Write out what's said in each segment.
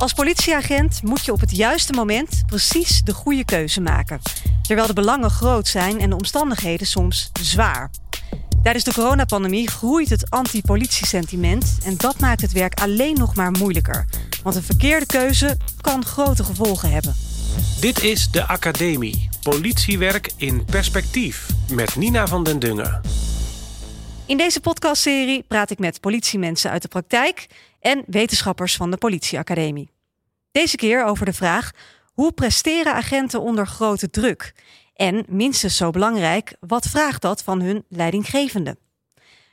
Als politieagent moet je op het juiste moment precies de goede keuze maken. Terwijl de belangen groot zijn en de omstandigheden soms zwaar. Tijdens de coronapandemie groeit het anti-politie-sentiment en dat maakt het werk alleen nog maar moeilijker. Want een verkeerde keuze kan grote gevolgen hebben. Dit is de Academie. Politiewerk in perspectief. Met Nina van den Dungen. In deze podcastserie praat ik met politiemensen uit de praktijk en wetenschappers van de Politieacademie. Deze keer over de vraag: hoe presteren agenten onder grote druk? En minstens zo belangrijk, wat vraagt dat van hun leidinggevende?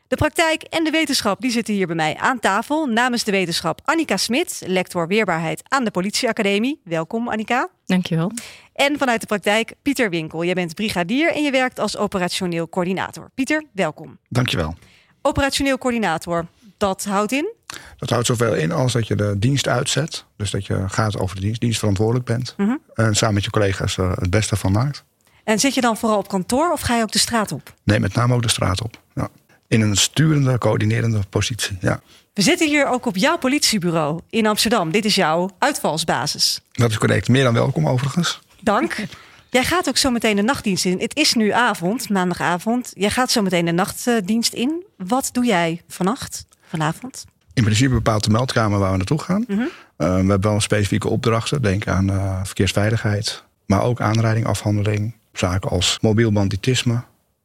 De praktijk en de wetenschap die zitten hier bij mij aan tafel. Namens de wetenschap Annika Smit, lector weerbaarheid aan de Politieacademie. Welkom Annika. Dankjewel. En vanuit de praktijk Pieter Winkel. Jij bent brigadier en je werkt als operationeel coördinator. Pieter, welkom. Dankjewel. Operationeel coördinator, dat houdt in? Dat houdt zoveel in als dat je de dienst uitzet. Dus dat je gaat over de dienst, dienstverantwoordelijk bent. En samen met je collega's er het beste van maakt. En zit je dan vooral op kantoor of ga je ook de straat op? Nee, met name ook de straat op. Ja. In een sturende, coördinerende positie. Ja. We zitten hier ook op jouw politiebureau in Amsterdam. Dit is jouw uitvalsbasis. Dat is correct. Meer dan welkom overigens. Dank. Jij gaat ook zo meteen de nachtdienst in. Het is nu avond, maandagavond. Jij gaat zo meteen de nachtdienst in. Wat doe jij vannacht, vanavond? In principe bepaalt de meldkamer waar we naartoe gaan. Uh, we hebben wel specifieke opdrachten. Denk aan uh, verkeersveiligheid. Maar ook aanrijding, afhandeling. Zaken als mobiel banditisme.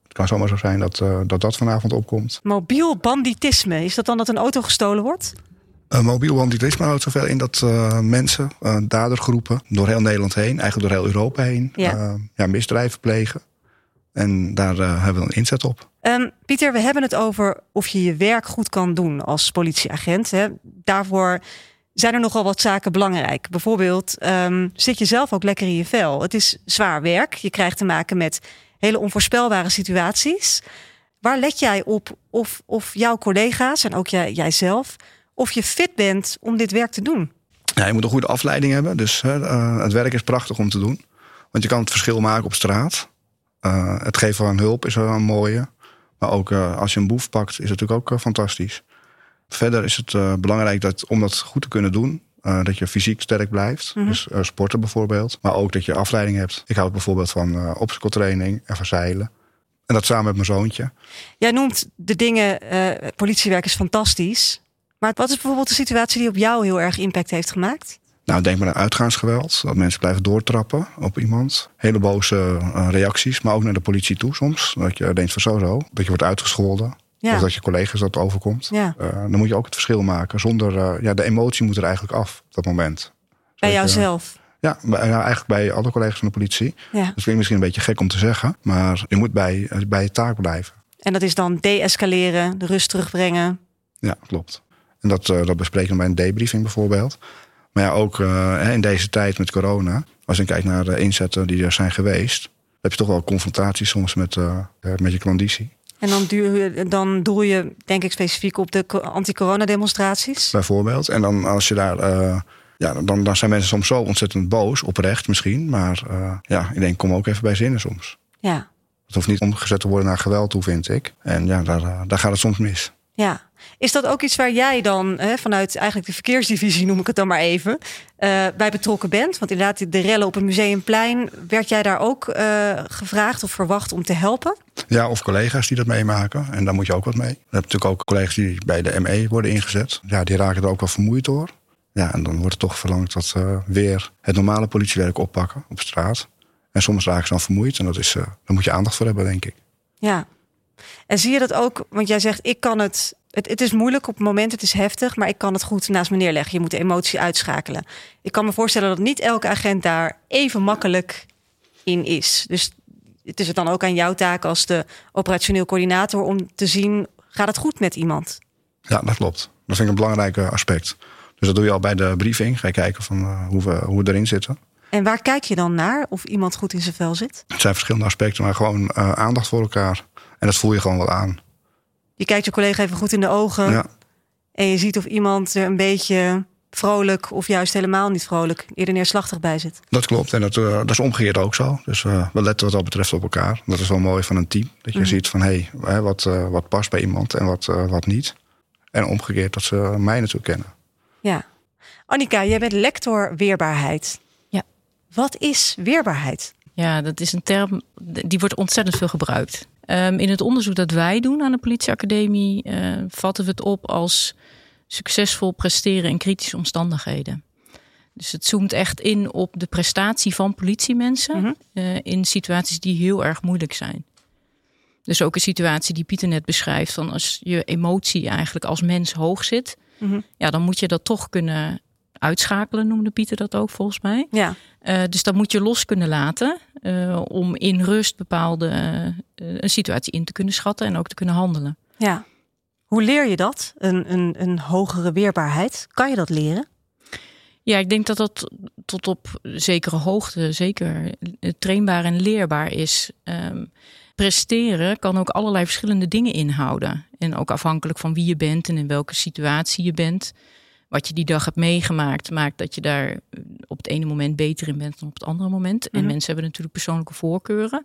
Het kan zomaar zo zijn dat, uh, dat dat vanavond opkomt. Mobiel banditisme, is dat dan dat een auto gestolen wordt? Mobiel banditisme houdt zoveel in dat mensen, dadergroepen, door heel Nederland heen, eigenlijk door heel Europa heen, ja. ja misdrijven plegen. En daar hebben we een inzet op. Um, Pieter, we hebben het over of je je werk goed kan doen als politieagent. Hè. Daarvoor zijn er nogal wat zaken belangrijk. Bijvoorbeeld um, zit je zelf ook lekker in je vel. Het is zwaar werk. Je krijgt te maken met hele onvoorspelbare situaties. Waar let jij op of, of jouw collega's en ook jij, jijzelf, of je fit bent om dit werk te doen? Ja, je moet een goede afleiding hebben. Dus uh, het werk is prachtig om te doen. Want je kan het verschil maken op straat. Uh, het geven van hulp is wel een mooie. Maar ook uh, als je een boef pakt, is het natuurlijk ook fantastisch. Verder is het belangrijk dat om dat goed te kunnen doen, uh, dat je fysiek sterk blijft. Mm -hmm. Dus uh, sporten bijvoorbeeld. Maar ook dat je afleiding hebt. Ik houd bijvoorbeeld van uh, obstacle training en van zeilen. En dat samen met mijn zoontje. Jij noemt de dingen, politiewerk is fantastisch. Maar wat is bijvoorbeeld de situatie die op jou heel erg impact heeft gemaakt? Nou, denk maar aan uitgaansgeweld. Dat mensen blijven doortrappen op iemand. Hele boze reacties, maar ook naar de politie toe soms. Dat je denkt van zo zo. Dat je wordt uitgescholden. Ja. Of dat je collega's dat overkomt. Ja. Uh, dan moet je ook het verschil maken. Zonder, uh, ja, de emotie moet er eigenlijk af op dat moment. Bij jouzelf? Ja, bij, nou, eigenlijk bij alle collega's van de politie. Ja. Dat klinkt misschien een beetje gek om te zeggen. Maar je moet bij, bij je taak blijven. En dat is dan de-escaleren, de rust terugbrengen? Ja, klopt. En dat, uh, dat bespreken we bij een debriefing bijvoorbeeld. Maar ja, ook in deze tijd met corona. Als je kijkt naar de inzetten die er zijn geweest. heb je toch wel confrontaties soms met, met je klanditie. En dan, duur, dan doe je, denk ik, specifiek op de anti-corona-demonstraties? Bijvoorbeeld. En dan als je daar. Uh, ja, dan, dan zijn mensen soms zo ontzettend boos, oprecht misschien. Maar ja, ik denk, kom ook even bij zinnen soms. Ja. Het hoeft niet omgezet te worden naar geweld toe, vind ik. En ja, daar, daar gaat het soms mis. Ja. Is dat ook iets waar jij dan hè, vanuit eigenlijk de verkeersdivisie, noem ik het dan maar even, uh, bij betrokken bent? Want inderdaad, de rellen op het museumplein, werd jij daar ook uh, gevraagd of verwacht om te helpen? Ja, of collega's die dat meemaken. En daar moet je ook wat mee. Je hebt natuurlijk ook collega's die bij de ME worden ingezet. Ja, die raken er ook wel vermoeid door. Ja, en dan wordt er toch verlangd dat ze uh, weer het normale politiewerk oppakken op straat. En soms raken ze dan vermoeid. En dat is, daar moet je aandacht voor hebben, denk ik. Ja. En zie je dat ook, want jij zegt, ik kan het het, het, is moeilijk op het moment, het is heftig, maar ik kan het goed naast me neerleggen. Je moet de emotie uitschakelen. Ik kan me voorstellen dat niet elke agent daar even makkelijk in is. Dus het is het dan ook aan jouw taak als de operationeel coördinator om te zien, gaat het goed met iemand? Ja, dat klopt. Dat vind ik een belangrijk aspect. Dus dat doe je al bij de briefing. Ga je kijken van uh, hoe, we, hoe we erin zitten. En waar kijk je dan naar of iemand goed in zijn vel zit? Het zijn verschillende aspecten, maar gewoon uh, aandacht voor elkaar. En dat voel je gewoon wel aan. Je kijkt je collega even goed in de ogen. Ja. En je ziet of iemand er een beetje vrolijk of juist helemaal niet vrolijk, eerder neerslachtig bij zit. Dat klopt. En dat, uh, dat is omgekeerd ook zo. Dus uh, we letten wat dat betreft op elkaar. Dat is wel mooi van een team. Dat je mm. ziet van hé, hey, wat, uh, wat past bij iemand en wat, wat niet. En omgekeerd dat ze mij natuurlijk kennen. Ja. Annika, jij bent lector weerbaarheid. Ja. Wat is weerbaarheid? Ja, dat is een term die wordt ontzettend veel gebruikt. Um, in het onderzoek dat wij doen aan de politieacademie uh, vatten we het op als succesvol presteren in kritische omstandigheden. Dus het zoomt echt in op de prestatie van politiemensen mm -hmm. uh, in situaties die heel erg moeilijk zijn. Dus ook een situatie die Pieter net beschrijft, van als je emotie eigenlijk als mens hoog zit, mm -hmm. ja, dan moet je dat toch kunnen uitschakelen, noemde Pieter dat ook volgens mij. Ja. Uh, dus dat moet je los kunnen laten uh, om in rust bepaalde uh, een situatie in te kunnen schatten en ook te kunnen handelen. Ja. Hoe leer je dat? Een, een, een hogere weerbaarheid? Kan je dat leren? Ja, ik denk dat dat tot op zekere hoogte zeker trainbaar en leerbaar is. Um, presteren kan ook allerlei verschillende dingen inhouden. En ook afhankelijk van wie je bent en in welke situatie je bent. Wat je die dag hebt meegemaakt, maakt dat je daar op het ene moment beter in bent dan op het andere moment. En mm -hmm. mensen hebben natuurlijk persoonlijke voorkeuren.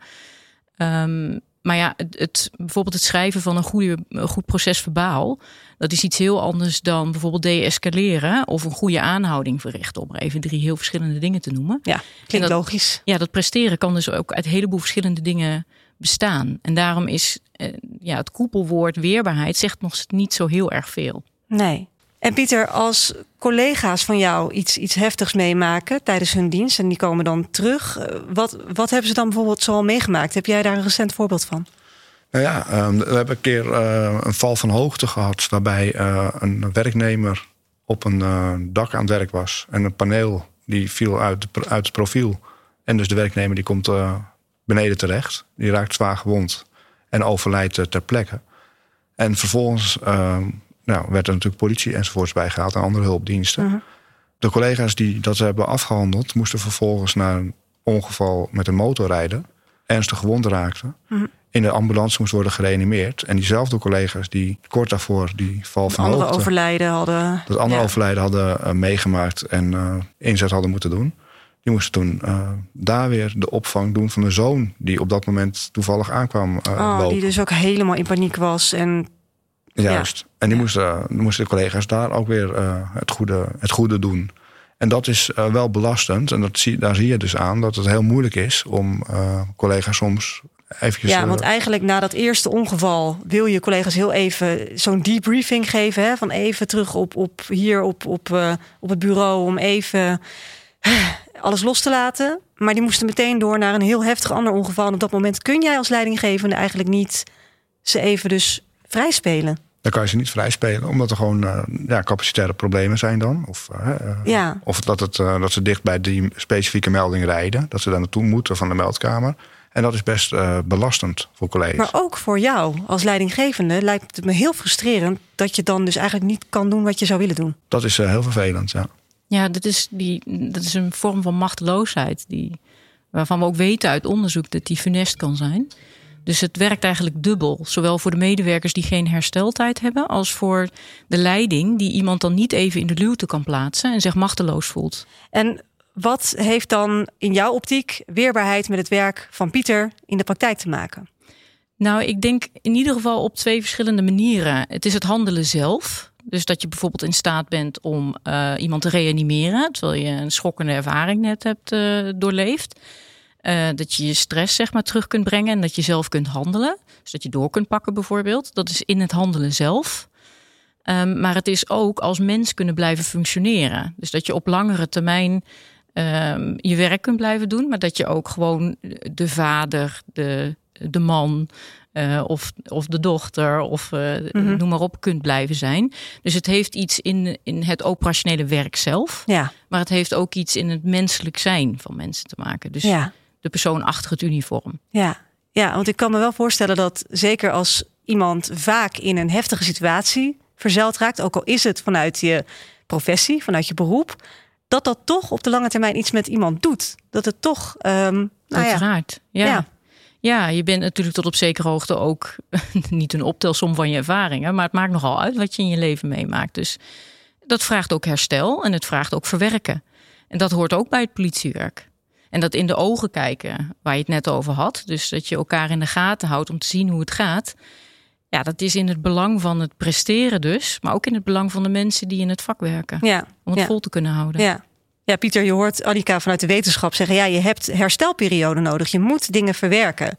Um, maar ja, het, het, bijvoorbeeld het schrijven van een, goede, een goed proces verbaal, dat is iets heel anders dan bijvoorbeeld de-escaleren of een goede aanhouding verrichten. Om er even drie heel verschillende dingen te noemen. Ja, klinkt dat, logisch. Ja, dat presteren kan dus ook uit een heleboel verschillende dingen bestaan. En daarom is eh, ja, het koepelwoord weerbaarheid zegt nog niet zo heel erg veel. Nee. En Pieter, als collega's van jou iets, iets heftigs meemaken tijdens hun dienst en die komen dan terug, wat, wat hebben ze dan bijvoorbeeld zo al meegemaakt? Heb jij daar een recent voorbeeld van? Nou ja, um, we hebben een keer uh, een val van hoogte gehad waarbij uh, een werknemer op een dak aan het werk was en een paneel die viel uit, uit het profiel. En dus de werknemer die komt beneden terecht, die raakt zwaar gewond en overlijdt ter plekke. En vervolgens nou, werd er natuurlijk politie enzovoorts bijgehaald en andere hulpdiensten. Mhm. Uh -huh. De collega's die dat hebben afgehandeld, moesten vervolgens naar een ongeval met een motor rijden. Ernstig gewond raakten. Mhm. Uh -huh. In de ambulance moest worden gereanimeerd. En diezelfde collega's die kort daarvoor die val van andere hoogte, overlijden hadden. Dat andere ja. overlijden hadden uh, meegemaakt en uh, inzet hadden moeten doen. Die moesten toen uh, daar weer de opvang doen van de zoon die op dat moment toevallig aankwam. Uh, oh, die dus ook helemaal in paniek was en Juist. Ja. En die moesten, moesten de collega's daar ook weer uh, het, goede, het goede doen. En dat is uh, wel belastend. En dat zie, daar zie je dus aan dat het heel moeilijk is om uh, collega's soms eventjes... Ja, want eigenlijk na dat eerste ongeval wil je collega's heel even zo'n debriefing geven. Hè? Van even terug op, op hier op, op, op het bureau om even alles los te laten. Maar die moesten meteen door naar een heel heftig ander ongeval. En op dat moment kun jij als leidinggevende eigenlijk niet ze even dus vrij spelen. Dan kan je ze niet vrij spelen, omdat er gewoon uh, ja, capacitaire problemen zijn dan. Of, uh, ja. of dat, het, uh, dat ze dicht bij die specifieke melding rijden. Dat ze daar naartoe moeten van de meldkamer. En dat is best belastend voor collega's. Maar ook voor jou als leidinggevende lijkt het me heel frustrerend... dat je dan dus eigenlijk niet kan doen wat je zou willen doen. Dat is heel vervelend, ja. Ja, dat is, die, dat is een vorm van machteloosheid... Die, waarvan we ook weten uit onderzoek dat die funest kan zijn... Dus het werkt eigenlijk dubbel. Zowel voor de medewerkers die geen hersteltijd hebben, als voor de leiding die iemand dan niet even in de luwte kan plaatsen en zich machteloos voelt. En wat heeft dan in jouw optiek weerbaarheid met het werk van Pieter in de praktijk te maken? Nou, ik denk in ieder geval op twee verschillende manieren. Het is het handelen zelf. Dus dat je bijvoorbeeld in staat bent om uh, iemand te reanimeren, terwijl je een schokkende ervaring net hebt uh, doorleefd. Uh, dat je je stress zeg maar terug kunt brengen en dat je zelf kunt handelen. Dus dat je door kunt pakken bijvoorbeeld. Dat is in het handelen zelf. Um, maar het is ook als mens kunnen blijven functioneren. Dus dat je op langere termijn um, je werk kunt blijven doen. Maar dat je ook gewoon de vader, de, de man uh, of, of de dochter of uh, mm -hmm. noem maar op kunt blijven zijn. Dus het heeft iets in, in het operationele werk zelf. Ja. Maar het heeft ook iets in het menselijk zijn van mensen te maken. Dus ja de persoon achter het uniform. Ja. ja, want ik kan me wel voorstellen dat zeker als iemand vaak in een heftige situatie verzeild raakt, ook al is het vanuit je professie, vanuit je beroep, dat dat toch op de lange termijn iets met iemand doet. Dat het toch. Um, nou Uiteraard. Ja. ja. Ja, je bent natuurlijk tot op zekere hoogte ook niet een optelsom van je ervaringen, maar het maakt nogal uit wat je in je leven meemaakt. Dus dat vraagt ook herstel en het vraagt ook verwerken. En dat hoort ook bij het politiewerk. En dat in de ogen kijken, waar je het net over had. Dus dat je elkaar in de gaten houdt om te zien hoe het gaat. Ja, dat is in het belang van het presteren dus, maar ook in het belang van de mensen die in het vak werken. Ja. Om het ja. vol te kunnen houden. Ja. Ja, Pieter, je hoort Annika vanuit de wetenschap zeggen: ja, je hebt herstelperiode nodig. Je moet dingen verwerken.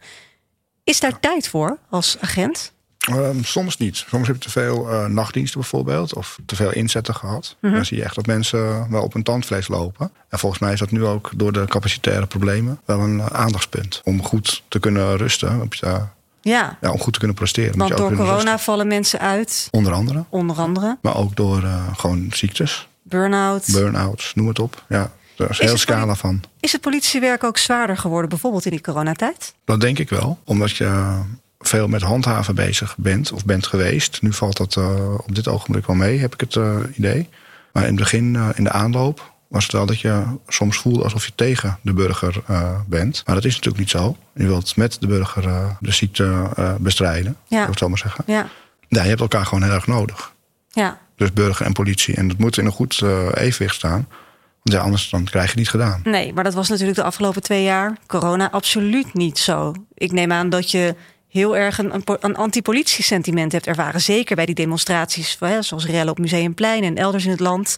Is daar tijd voor als agent? Ehm, soms niet. Soms heb je te veel eh, nachtdiensten bijvoorbeeld. Of te veel inzetten gehad. Dan zie je echt dat mensen wel op hun tandvlees lopen. En volgens mij is dat nu ook door de capacitaire problemen wel een eh, aandachtspunt. Om goed te kunnen rusten. Op je, Ja, ja, om goed te kunnen presteren. moet want je door corona rusten. vallen mensen uit. Onder andere. Onder andere Maar ook door eh, gewoon ziektes. burn-out. Burn-outs, noem het op. Ja, er is een hele scala van. Is het politiewerk ook zwaarder geworden, bijvoorbeeld in die coronatijd? Dat denk ik wel. Omdat je veel met handhaven bezig bent of bent geweest. Nu valt dat eh, op dit ogenblik wel mee, heb ik het eh, idee. Maar in het begin, eh, in de aanloop, was het wel dat je soms voelde alsof je tegen de burger bent. Maar dat is natuurlijk niet zo. Je wilt met de burger de ziekte bestrijden, Ja. ik het zo maar zeggen. Ja, Ja, je hebt elkaar gewoon heel erg nodig. ja, Dus burger en politie. En dat moet in een goed evenwicht staan. Want ja, anders dan krijg je het niet gedaan. nee, maar dat was natuurlijk de afgelopen twee jaar corona absoluut niet zo. Ik neem aan dat je heel erg een, een, po- een anti-politie-sentiment hebt ervaren. Zeker bij die demonstraties, zoals rellen op Museumplein en elders in het land.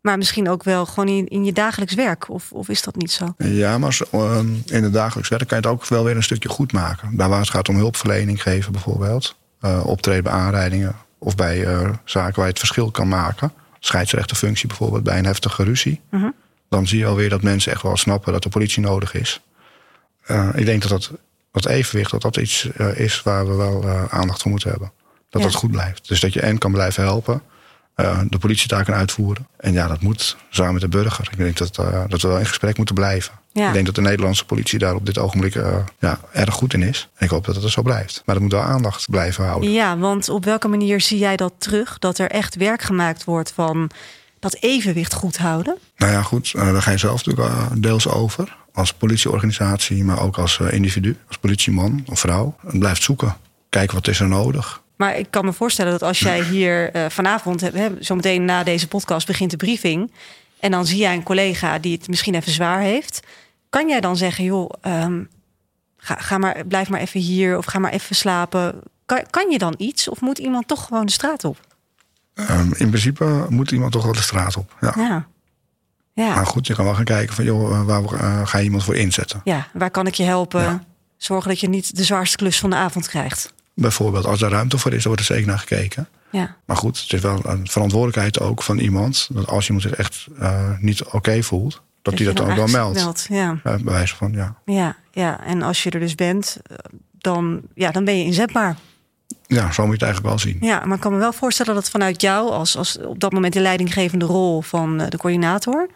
Maar misschien ook wel gewoon in, in je dagelijks werk. Of, of is dat niet zo? Ja, maar ehm, in het dagelijks werk kan je het ook wel weer een stukje goed maken. Daar waar het gaat om hulpverlening geven bijvoorbeeld. eh, optreden bij aanrijdingen. Of bij eh, zaken waar je het verschil kan maken. Scheidsrechterfunctie bijvoorbeeld bij een heftige ruzie. Mhm. Dan zie je alweer dat mensen echt wel snappen dat de politie nodig is. Eh, ik denk dat dat, dat evenwicht dat dat iets eh, is waar we wel eh, aandacht voor moeten hebben. Dat Ja. dat goed blijft. Dus dat je en kan blijven helpen. eh, de politie daar kan uitvoeren. En ja, dat moet samen met de burger. Ik denk dat, dat we wel in gesprek moeten blijven. Ja. Ik denk dat de Nederlandse politie daar op dit ogenblik ja, erg goed in is. En ik hoop dat het zo blijft. Maar dat moet wel aandacht blijven houden. Ja, want op welke manier zie jij dat terug? Dat er echt werk gemaakt wordt van dat evenwicht goed houden? Nou ja, goed, daar ga je zelf natuurlijk deels over. Als politieorganisatie, maar ook als eh, individu. Als politieman of vrouw. Blijft zoeken. Kijken wat is er nodig. Maar ik kan me voorstellen dat als jij hier eh, vanavond, hè, zometeen na deze podcast begint de briefing. En dan zie jij een collega die het misschien even zwaar heeft. Kan jij dan zeggen, joh, ehm, ga, ga maar, blijf maar even hier of ga maar even slapen. Kan, kan je dan iets of moet iemand toch gewoon de straat op? Ehm, in principe moet iemand toch wel de straat op. Ja. Ja. Ja. Maar goed, je kan wel gaan kijken van, joh, eh, waar eh, ga je iemand voor inzetten? ja, waar kan ik je helpen? Ja. Zorgen dat je niet de zwaarste klus van de avond krijgt. Bijvoorbeeld, als er ruimte voor is, dan wordt er zeker naar gekeken. Ja, Maar goed, het is wel een verantwoordelijkheid ook van iemand. Dat als iemand zich echt eh, niet oké voelt, dat hij dat dan ook wel meldt. meldt. Ja. Bij wijze van, ja. Ja, ja, en als je er dus bent, dan, ja, dan ben je inzetbaar. Ja, zo moet je het eigenlijk wel zien. Ja, maar ik kan me wel voorstellen dat vanuit jou, als, als op dat moment de leidinggevende rol van eh, de coördinator,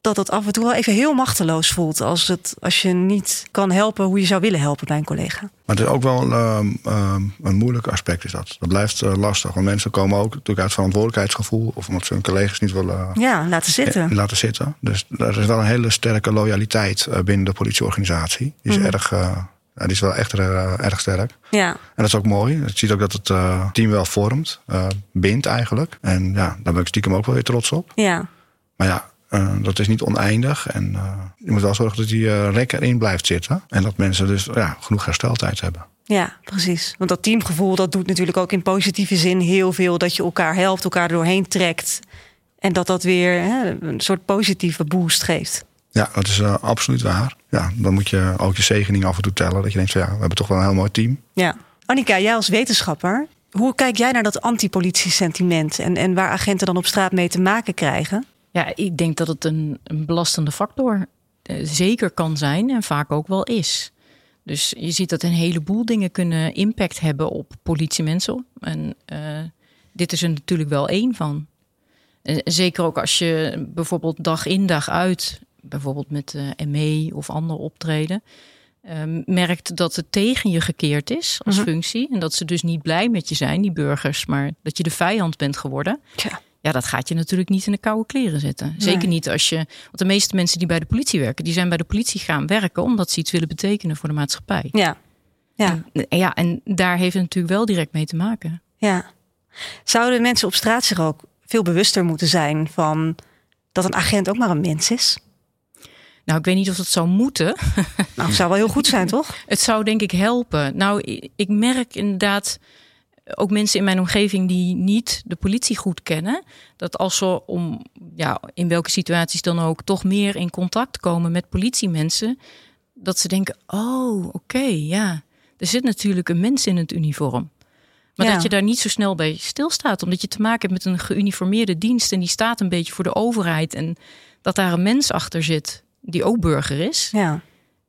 dat dat af en toe wel even heel machteloos voelt als, het, als je niet kan helpen hoe je zou willen helpen bij een collega. Maar het is ook wel ehm, ehm, een moeilijk aspect is dat. Dat blijft eh, lastig. Want mensen komen ook natuurlijk uit verantwoordelijkheidsgevoel. Of omdat ze hun collega's niet willen Ja, laten eh, zitten. laten zitten. Dus er is wel een hele sterke loyaliteit eh, binnen de politieorganisatie. Die is, Mhm. erg, eh, ja, die is wel echt eh, erg sterk. Ja, En dat is ook mooi. Je ziet ook dat het eh, team wel vormt. eh, bindt eigenlijk. En ja, daar ben ik stiekem ook wel weer trots op. ja, Maar ja, dat is niet oneindig. En je moet wel zorgen dat die rek erin blijft zitten. En dat mensen dus ja, genoeg hersteltijd hebben. ja, precies. Want dat teamgevoel, dat doet natuurlijk ook in positieve zin heel veel. Dat je elkaar helpt, elkaar er doorheen trekt. En dat dat weer hè, een soort positieve boost geeft. Ja, dat is uh, absoluut waar. Ja, dan moet je ook je zegening af en toe tellen. Dat je denkt van ja, we hebben toch wel een heel mooi team. Ja. Annika, jij als wetenschapper, hoe kijk jij naar dat antipolitie-sentiment en, en waar agenten dan op straat mee te maken krijgen? Ja, ik denk dat het een, een belastende factor uh, zeker kan zijn en vaak ook wel is. Dus je ziet dat een heleboel dingen kunnen impact hebben op politiemensen. En uh, dit is er natuurlijk wel één van. En zeker ook als je bijvoorbeeld dag in dag uit, bijvoorbeeld met uh, ME of ander optreden, uh, merkt dat het tegen je gekeerd is als Mhm. functie. En dat ze dus niet blij met je zijn, die burgers, maar dat je de vijand bent geworden. Ja. Ja, dat gaat je natuurlijk niet in de koude kleren zetten. Zeker Nee. niet als je. Want de meeste mensen die bij de politie werken, die zijn bij de politie gaan werken omdat ze iets willen betekenen voor de maatschappij. Ja. Ja. En, ja, en daar heeft het natuurlijk wel direct mee te maken. ja. Zouden mensen op straat zich ook veel bewuster moeten zijn van dat een agent ook maar een mens is? Nou, ik weet niet of dat zou moeten. Nou, zou wel heel goed zijn, toch? Het zou denk ik helpen. Nou, ik merk inderdaad ook mensen in mijn omgeving die niet de politie goed kennen, dat als ze om, ja, in welke situaties dan ook, toch meer in contact komen met politiemensen, dat ze denken: oh, oké, ja, er zit natuurlijk een mens in het uniform. Maar Ja. dat je daar niet zo snel bij stilstaat, omdat je te maken hebt met een geuniformeerde dienst en die staat een beetje voor de overheid en dat daar een mens achter zit die ook burger is. Ja.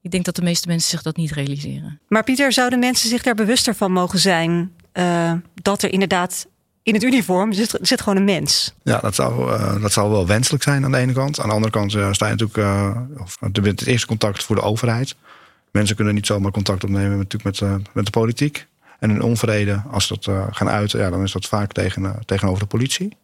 Ik denk dat de meeste mensen zich dat niet realiseren. Maar Pieter, zouden mensen zich daar bewuster van mogen zijn eh, dat er inderdaad in het uniform zit, zit gewoon een mens? Ja, dat zou, eh, dat zou wel wenselijk zijn aan de ene kant. Aan de andere kant eh, sta je natuurlijk, eh, of, je bent het eerste contact voor de overheid. Mensen kunnen niet zomaar contact opnemen met, natuurlijk met, eh, met de politiek. En in onvrede, als ze dat eh, gaan uiten, ja, dan is dat vaak tegen, tegenover de politie.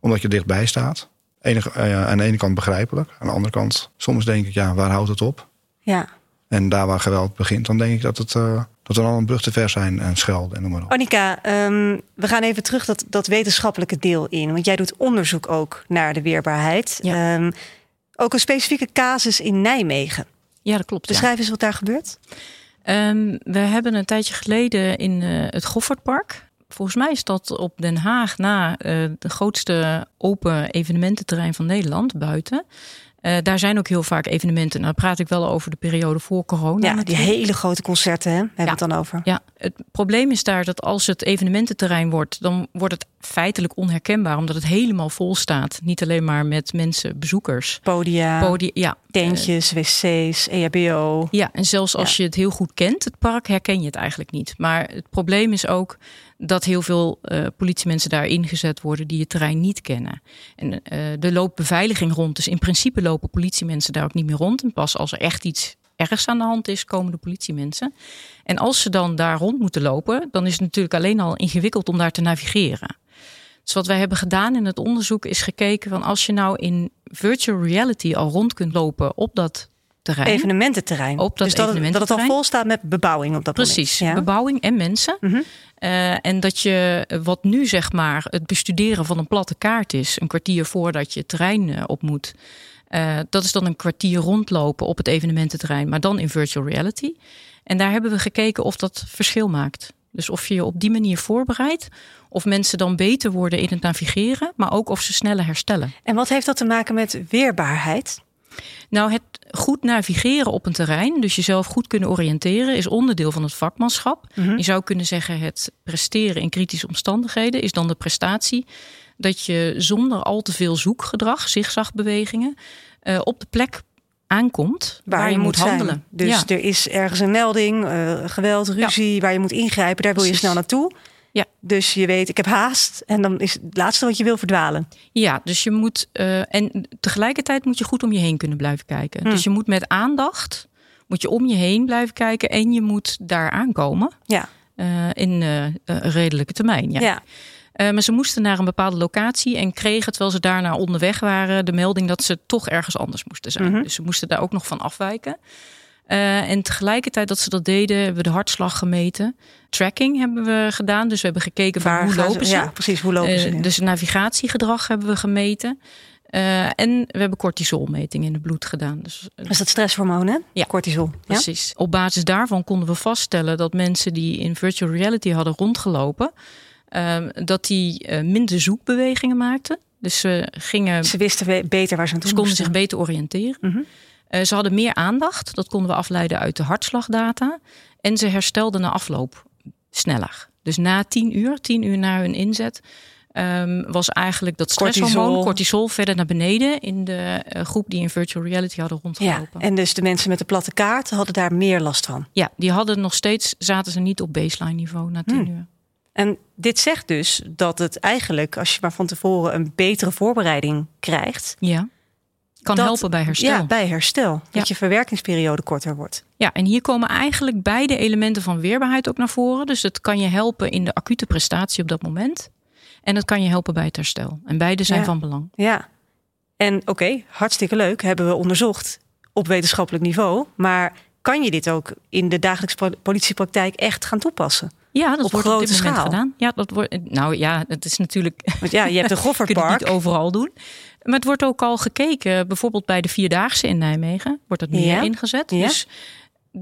Omdat je dichtbij staat. Enige, eh, aan de ene kant begrijpelijk. Aan de andere kant, soms denk ik, ja, waar houdt het op? Ja. En daar waar geweld begint, dan denk ik dat, het, eh, dat er al een brug te ver zijn en schelden en noem maar op. Annika, ehm, we gaan even terug dat, dat wetenschappelijke deel in. Want jij doet onderzoek ook naar de weerbaarheid. Ja. Ehm, ook een specifieke casus in Nijmegen. Ja, dat klopt. ja. Beschrijf eens wat daar gebeurt. Ehm, we hebben een tijdje geleden in eh, het Goffertpark. Volgens mij is dat op Den Haag na eh, de grootste open evenemententerrein van Nederland buiten. Eh, daar zijn ook heel vaak evenementen. Nou, dan praat ik wel over de periode voor corona. Ja, die hele grote concerten, hè? hebben we Ja. het dan over. Ja, het probleem is daar dat als het evenemententerrein wordt, dan wordt het feitelijk onherkenbaar, omdat het helemaal vol staat. Niet alleen maar met mensen, bezoekers. Podia, Podi ja, tentjes, wc's, E EHBO. Ja, en zelfs als je het heel goed kent, het park, herken je het eigenlijk niet. Maar het probleem is ook dat heel veel eh, politiemensen daar ingezet worden die het terrein niet kennen. En eh er loopt beveiliging rond, dus in principe lopen politiemensen daar ook niet meer rond. En pas als er echt iets ergs aan de hand is, komen de politiemensen. En als ze dan daar rond moeten lopen, dan is het natuurlijk alleen al ingewikkeld om daar te navigeren. Dus wat wij hebben gedaan in het onderzoek is gekeken van als je nou in virtual reality al rond kunt lopen op dat terrein. Evenemententerrein. Op dat dus dat, het- dat het al vol staat met bebouwing op dat Precies, moment. Ja. bebouwing en mensen. Mhm. Eh, en dat je wat nu zeg maar het bestuderen van een platte kaart is, een kwartier voordat je het terrein eh, op moet. Eh, dat is dan een kwartier rondlopen op het evenemententerrein, maar dan in virtual reality. En daar hebben we gekeken of dat verschil maakt. Dus of je je op die manier voorbereidt, of mensen dan beter worden in het navigeren, maar ook of ze sneller herstellen. En wat heeft dat te maken met weerbaarheid? Nou, het goed navigeren op een terrein, dus jezelf goed kunnen oriënteren, is onderdeel van het vakmanschap. Mhm. Je zou kunnen zeggen, het presteren in kritische omstandigheden is dan de prestatie dat je zonder al te veel zoekgedrag, zigzagbewegingen, eh, op de plek aankomt waar, je, moet handelen. Dus ja. er is ergens een melding, eh, geweld, ruzie, waar je moet ingrijpen. Daar wil je snel naartoe. Ja. Dus je weet, ik heb haast. En dan is het laatste wat je wil verdwalen. ja, dus je moet eh, en tegelijkertijd moet je goed om je heen kunnen blijven kijken. Hm. Dus je moet met aandacht moet je om je heen blijven kijken en je moet daar aankomen Ja. in een redelijke termijn. Ja. ja. Eh, maar ze moesten naar een bepaalde locatie en kregen, terwijl ze daarna onderweg waren, de melding dat ze toch ergens anders moesten zijn. Mhm. Dus ze moesten daar ook nog van afwijken. Eh, en tegelijkertijd dat ze dat deden, hebben we de hartslag gemeten. Tracking hebben we gedaan. Dus we hebben gekeken van hoe lopen ze. Ja, precies. Hoe lopen Eh, ze? dus navigatiegedrag hebben we gemeten. Eh, en we hebben cortisolmeting in het bloed gedaan. Dus, eh, Dat is dat stresshormoon, hè? Ja. Cortisol. Ja? Precies. Op basis daarvan konden we vaststellen dat mensen die in virtual reality hadden rondgelopen, dat die eh, minder zoekbewegingen maakten. Dus ze gingen, Ze wisten beter waar ze aan toe ze konden moesten. zich beter oriënteren. Mhm. Eh, ze hadden meer aandacht. Dat konden we afleiden uit de hartslagdata. En ze herstelden na afloop sneller. Dus na tien uur, tien uur na hun inzet, ehm, was eigenlijk dat stresshormoon, Cortisol. cortisol. verder naar beneden in de eh, groep die in virtual reality hadden Ja, rondgelopen. en dus de mensen met de platte kaart hadden daar meer last van. Ja, die hadden nog steeds, zaten ze niet op baseline niveau na tien Hmm. uur. En dit zegt dus dat het eigenlijk, als je maar van tevoren een betere voorbereiding krijgt, Ja. Kan Dat- helpen bij herstel. ja, Ja, bij herstel, dat Ja. je verwerkingsperiode korter wordt. en hier komen eigenlijk beide elementen van weerbaarheid ook naar voren. Dus het kan je helpen in de acute prestatie op dat moment. En het kan je helpen bij het herstel. En beide zijn Ja. van belang. Ja. En oké, hartstikke leuk, hebben we onderzocht op wetenschappelijk niveau. Maar kan je dit ook in de dagelijkse po- politiepraktijk echt gaan toepassen? Ja, dat Op wordt op grote dit moment schaal. gedaan. Ja, dat wordt. Nou ja, het is natuurlijk. Want ja, je hebt een Je Goffertpark. niet overal doen. Maar het wordt ook al gekeken, bijvoorbeeld bij de Vierdaagse in Nijmegen, wordt dat meer Ja. ingezet. Ja. Dus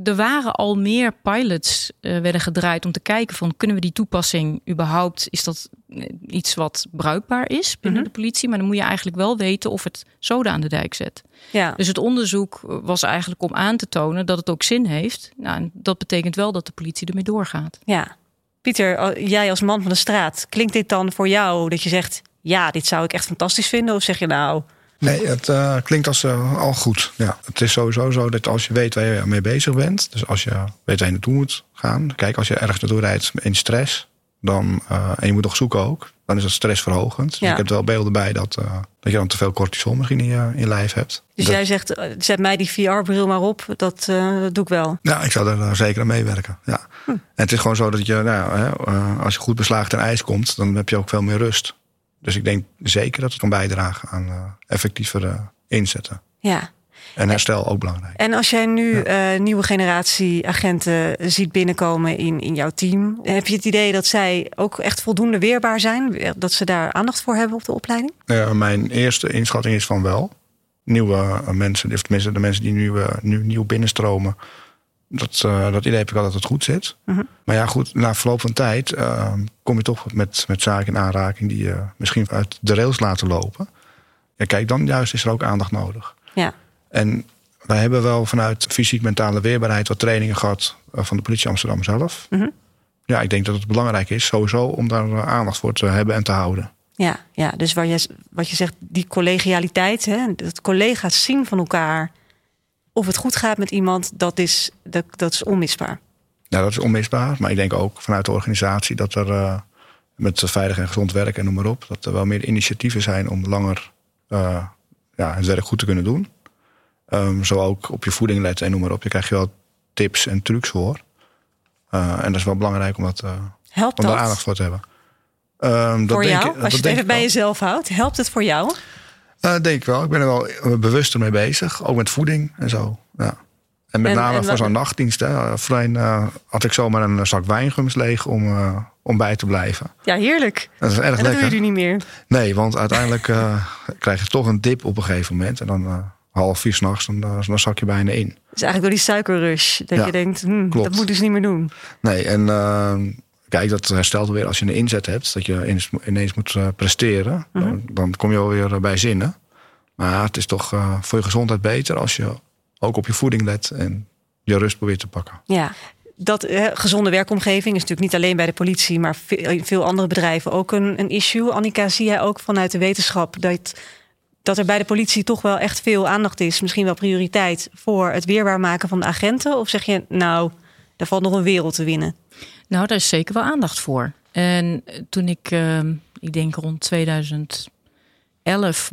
er waren al meer pilots uh, werden gedraaid om te kijken van kunnen we die toepassing überhaupt is dat eh, iets wat bruikbaar is binnen Mhm. de politie, maar dan moet je eigenlijk wel weten of het zoden aan de dijk zet. Ja. Dus het onderzoek was eigenlijk om aan te tonen dat het ook zin heeft. Nou, en dat betekent wel dat de politie ermee doorgaat. ja. Pieter, jij als man van de straat, klinkt dit dan voor jou dat je zegt: ja, dit zou ik echt fantastisch vinden? Of zeg je nou, Nee, het eh, klinkt als eh, al goed. Ja, het is sowieso zo dat als je weet waar je mee bezig bent, dus als je weet waar je naartoe moet gaan, kijk, als je ergens naartoe rijdt in stress, dan, eh, en je moet nog zoeken ook, dan is dat stressverhogend. Dus Ja. ik heb er wel beelden bij dat, eh, dat je dan te veel cortisol misschien in je, in je lijf hebt. dus Dat- jij zegt: eh, zet mij die VR-bril maar op, dat, doe ik wel. Ja, ik zou er zeker aan meewerken. Ja. Hm. En het is gewoon zo dat je, nou, hè, als je goed beslagen ten ijs komt, dan heb je ook veel meer rust. Dus ik denk zeker dat het kan bijdragen aan effectiever inzetten. Ja. En herstel ook belangrijk. En als jij nu eh, nieuwe generatie agenten ziet binnenkomen in, in jouw team, heb je het idee dat zij ook echt voldoende weerbaar zijn? Dat ze daar aandacht voor hebben op de opleiding? Eh, mijn eerste inschatting is van wel. Nieuwe eh, mensen, of tenminste de mensen die nu, eh, nu nieuw binnenstromen. Dat, dat idee heb ik al dat het goed zit. Mhm. Maar ja, goed, na verloop van tijd kom je toch met, met zaken in aanraking die je misschien uit de rails laten lopen. Ja, kijk, dan juist is er ook aandacht nodig. Ja. En wij hebben wel vanuit fysiek-mentale weerbaarheid wat trainingen gehad eh, van de politie Amsterdam zelf. Mhm. Ja, ik denk dat het belangrijk is sowieso om daar eh, aandacht voor te hebben en te houden. Ja, ja, dus waar je, wat je zegt, die collegialiteit, hè, dat collega's zien van elkaar of het goed gaat met iemand, dat is, dat, dat is onmisbaar. Ja, dat is onmisbaar. Maar ik denk ook vanuit de organisatie dat er eh, met veilig en gezond werk en noem maar op, dat er wel meer initiatieven zijn om langer ja, het werk goed te kunnen doen. Ehm, zo ook op je voeding letten en noem maar op. Je krijgt je wel tips en trucs voor. Eh, en dat is wel belangrijk om, dat, eh, Helpt om daar dat aandacht voor te hebben. Ehm, dat voor denk jou? ik- Als je het even bij jezelf houdt, helpt het voor jou? Eh, denk ik wel. Ik ben er wel bewuster mee bezig. Ook met voeding en zo. Ja. En met En- name en voor zo'n nachtdienst. Hè. Voorheen had ik zomaar een zak wijngums leeg om, om bij te blijven. Ja, heerlijk. Dat is erg En dat doe je nu niet meer. Nee, want uiteindelijk krijg je toch een dip op een gegeven moment. En dan half vier s'nachts, dan, dan zak je bijna in. Dus eigenlijk door die suikerrush, dat Ja, je denkt, hm, klopt. dat moet dus niet meer doen. Nee, en eh, kijk, dat herstelt weer als je een inzet hebt. Dat je ineens, ineens moet eh, presteren. Mhm. dan, dan kom je alweer eh, bij zinnen. Maar het is toch eh, voor je gezondheid beter als je ook op je voeding let. En je rust probeert te pakken. Ja, dat gezonde werkomgeving is natuurlijk niet alleen bij de politie, maar veel, veel andere bedrijven ook een, een issue. Annika, zie jij ook vanuit de wetenschap dat, dat er bij de politie toch wel echt veel aandacht is, misschien wel prioriteit voor het weerbaar maken van de agenten? Of zeg je, nou, daar valt nog een wereld te winnen? Nou, daar is zeker wel aandacht voor. En toen ik, eh, ik denk rond 2011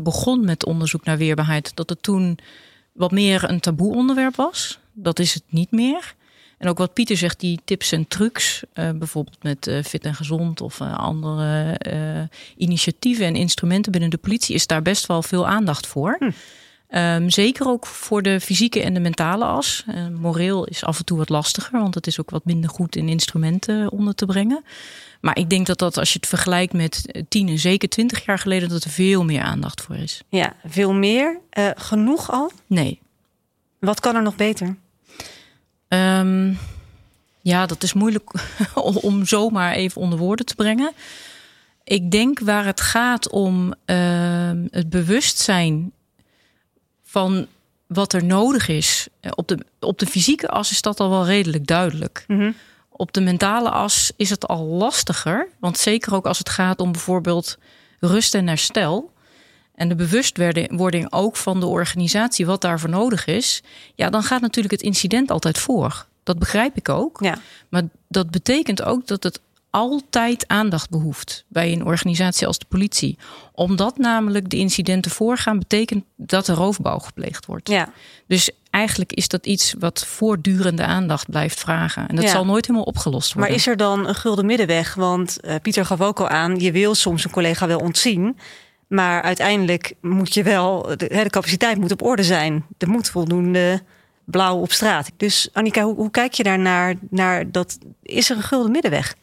begon met onderzoek naar weerbaarheid, dat het toen wat meer een taboe onderwerp was. Dat is het niet meer. En ook wat Pieter zegt, die tips en trucs, eh, bijvoorbeeld met eh, fit en gezond of eh, andere initiatieven en instrumenten binnen de politie, is daar best wel veel aandacht voor. Hm. Ehm, zeker ook voor de fysieke en de mentale as. Moreel is af en toe wat lastiger, want het is ook wat minder goed in instrumenten onder te brengen. Maar ik denk dat dat als je het vergelijkt met tien en zeker twintig jaar geleden, dat er veel meer aandacht voor is. Ja, veel meer. Genoeg al? Nee. Wat kan er nog beter? Ehm, ja, dat is moeilijk om zomaar even onder woorden te brengen. Ik denk waar het gaat om ehm, het bewustzijn van wat er nodig is. Eh, Op de, op de fysieke as is dat al wel redelijk duidelijk. Mhm. Op de mentale as is het al lastiger. Want zeker ook als het gaat om bijvoorbeeld rust en herstel. En de bewustwording ook van de organisatie, wat daarvoor nodig is. Ja, dan gaat natuurlijk het incident altijd voor. Dat begrijp ik ook. Ja. Maar dat betekent ook dat het altijd aandacht behoeft bij een organisatie als de politie. Omdat namelijk de incidenten voorgaan, betekent dat er roofbouw gepleegd wordt. ja, Dus eigenlijk is dat iets wat voortdurende aandacht blijft vragen. En dat Ja. zal nooit helemaal opgelost worden. maar is er dan een gulden middenweg? Want eh, Pieter gaf ook al aan, je wil soms een collega wel ontzien. Maar uiteindelijk moet je wel, de, de capaciteit moet op orde zijn. Er moet voldoende blauw op straat. Dus Annika, hoe, hoe kijk je daar naar, naar dat? Is er een gulden middenweg?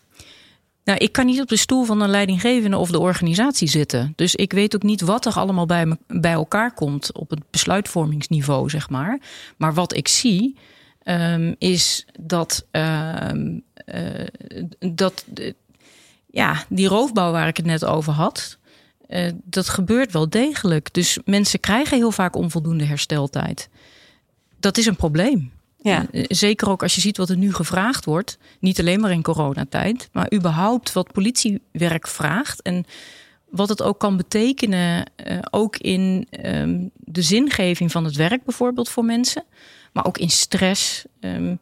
Nou, ik kan niet op de stoel van een leidinggevende of de organisatie zitten. Dus ik weet ook niet wat er allemaal bij, me, bij elkaar komt op het besluitvormingsniveau, zeg maar. Maar wat ik zie, ehm, is dat, ehm, eh, dat ja, die roofbouw waar ik het net over had, uh, dat gebeurt wel degelijk. Dus mensen krijgen heel vaak onvoldoende hersteltijd. Dat is een probleem. Ja. Eh, zeker ook als je ziet wat er nu gevraagd wordt. Niet alleen maar in coronatijd, maar überhaupt wat politiewerk vraagt. En wat het ook kan betekenen, uh, ook in um, de zingeving van het werk bijvoorbeeld voor mensen. Maar ook in stress. Um,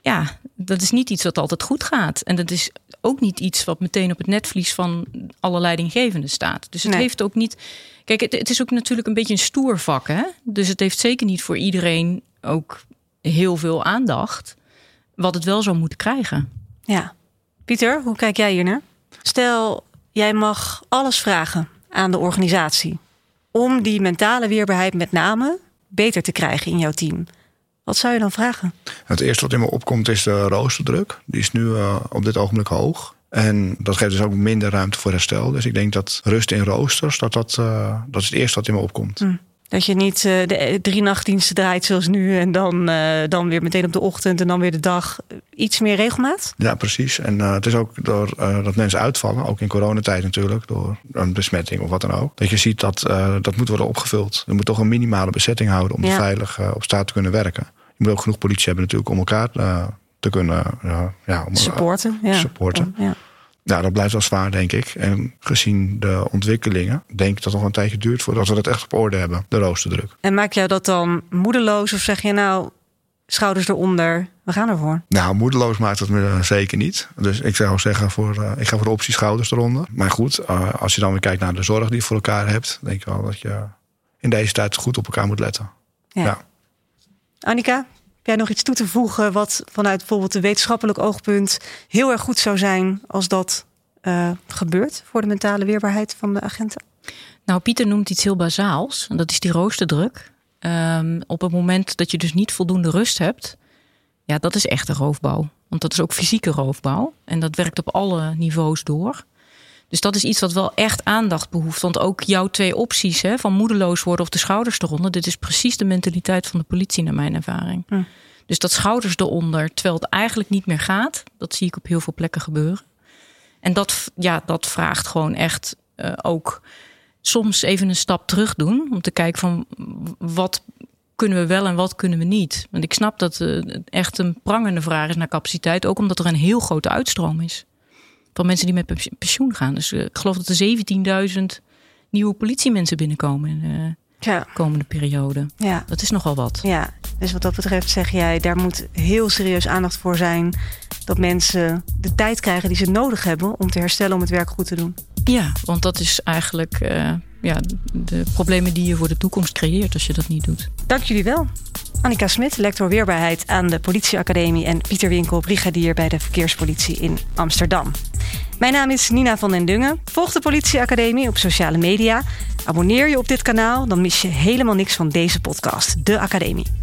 ja, dat is niet iets wat altijd goed gaat. En dat is ook niet iets wat meteen op het netvlies van alle leidinggevenden staat. Dus het heeft ook niet. Kijk, het, het, is ook natuurlijk een beetje een stoer vak. Hè? Dus het heeft zeker niet voor iedereen ook heel veel aandacht. Wat het wel zou moeten krijgen. Ja. Pieter, hoe kijk jij hier naar? Stel, jij mag alles vragen aan de organisatie. Om die mentale weerbaarheid met name beter te krijgen in jouw team. Wat zou je dan vragen? Het eerste wat in me opkomt is de roosterdruk. Die is nu uh, op dit ogenblik hoog. En dat geeft dus ook minder ruimte voor herstel. Dus ik denk dat rust in roosters, dat, dat, uh, dat is het eerste wat in me opkomt. Hm. Dat je niet uh, de drie nachtdiensten draait zoals nu en dan, uh, dan weer meteen op de ochtend en dan weer de dag. Iets meer regelmaat? Ja, precies. En uh, het is ook door dat mensen uitvallen, ook in coronatijd natuurlijk, door een besmetting of wat dan ook. Dat je ziet dat dat moet worden opgevuld. Je moet toch een minimale bezetting houden om ja. veilig op straat te kunnen werken. Je moet ook genoeg politie hebben natuurlijk om elkaar te kunnen ja, om, supporten. Ja. supporten. Ja. Ja, dat blijft wel zwaar, denk ik. En gezien de ontwikkelingen, denk ik dat het nog een tijdje duurt voordat we dat echt op orde hebben, de roosterdruk. En maak jou dat dan moedeloos of zeg je nou, schouders eronder, we gaan ervoor? Nou, moedeloos maakt het me zeker niet. Dus ik zou zeggen, voor, uh, ik ga voor de optie schouders eronder. Maar goed, uh, als je dan weer kijkt naar de zorg die je voor elkaar hebt, denk ik wel dat je in deze tijd goed op elkaar moet letten. Ja. ja. Annika, heb jij nog iets toe te voegen wat vanuit bijvoorbeeld een wetenschappelijk oogpunt heel erg goed zou zijn als dat uh, gebeurt voor de mentale weerbaarheid van de agenten? Nou, Pieter noemt iets heel bazaals en dat is die roosterdruk. Um, op het moment dat je dus niet voldoende rust hebt, ja, dat is echte roofbouw. Want dat is ook fysieke roofbouw en dat werkt op alle niveaus door. Dus dat is iets wat wel echt aandacht behoeft. Want ook jouw twee opties, hè, van moedeloos worden of de schouders eronder, dit is precies de mentaliteit van de politie, naar mijn ervaring. Dus dat schouders eronder, terwijl het eigenlijk niet meer gaat, dat zie ik op heel veel plekken gebeuren. En dat, ja, dat vraagt gewoon echt uh, ook soms even een stap terug doen. Om te kijken van wat kunnen we wel en wat kunnen we niet. Want ik snap dat het uh, echt een prangende vraag is naar capaciteit. Ook omdat er een heel grote uitstroom is van mensen die met pensioen gaan. Dus uh, ik geloof dat er 17.000 nieuwe politiemensen binnenkomen in de ja. komende periode. Ja. Dat is nogal wat. Ja, dus wat dat betreft zeg jij, daar moet heel serieus aandacht voor zijn. Dat mensen de tijd krijgen die ze nodig hebben om te herstellen om het werk goed te doen. Ja, want dat is eigenlijk uh, ja, de problemen die je voor de toekomst creëert als je dat niet doet. Dank jullie wel. Annika Smit, lector weerbaarheid aan de Politieacademie en Pieter Winkel, brigadier bij de Verkeerspolitie in Amsterdam. Mijn naam is Nina van den Dungen. Volg de Politieacademie op sociale media. Abonneer je op dit kanaal, dan mis je helemaal niks van deze podcast, De Academie.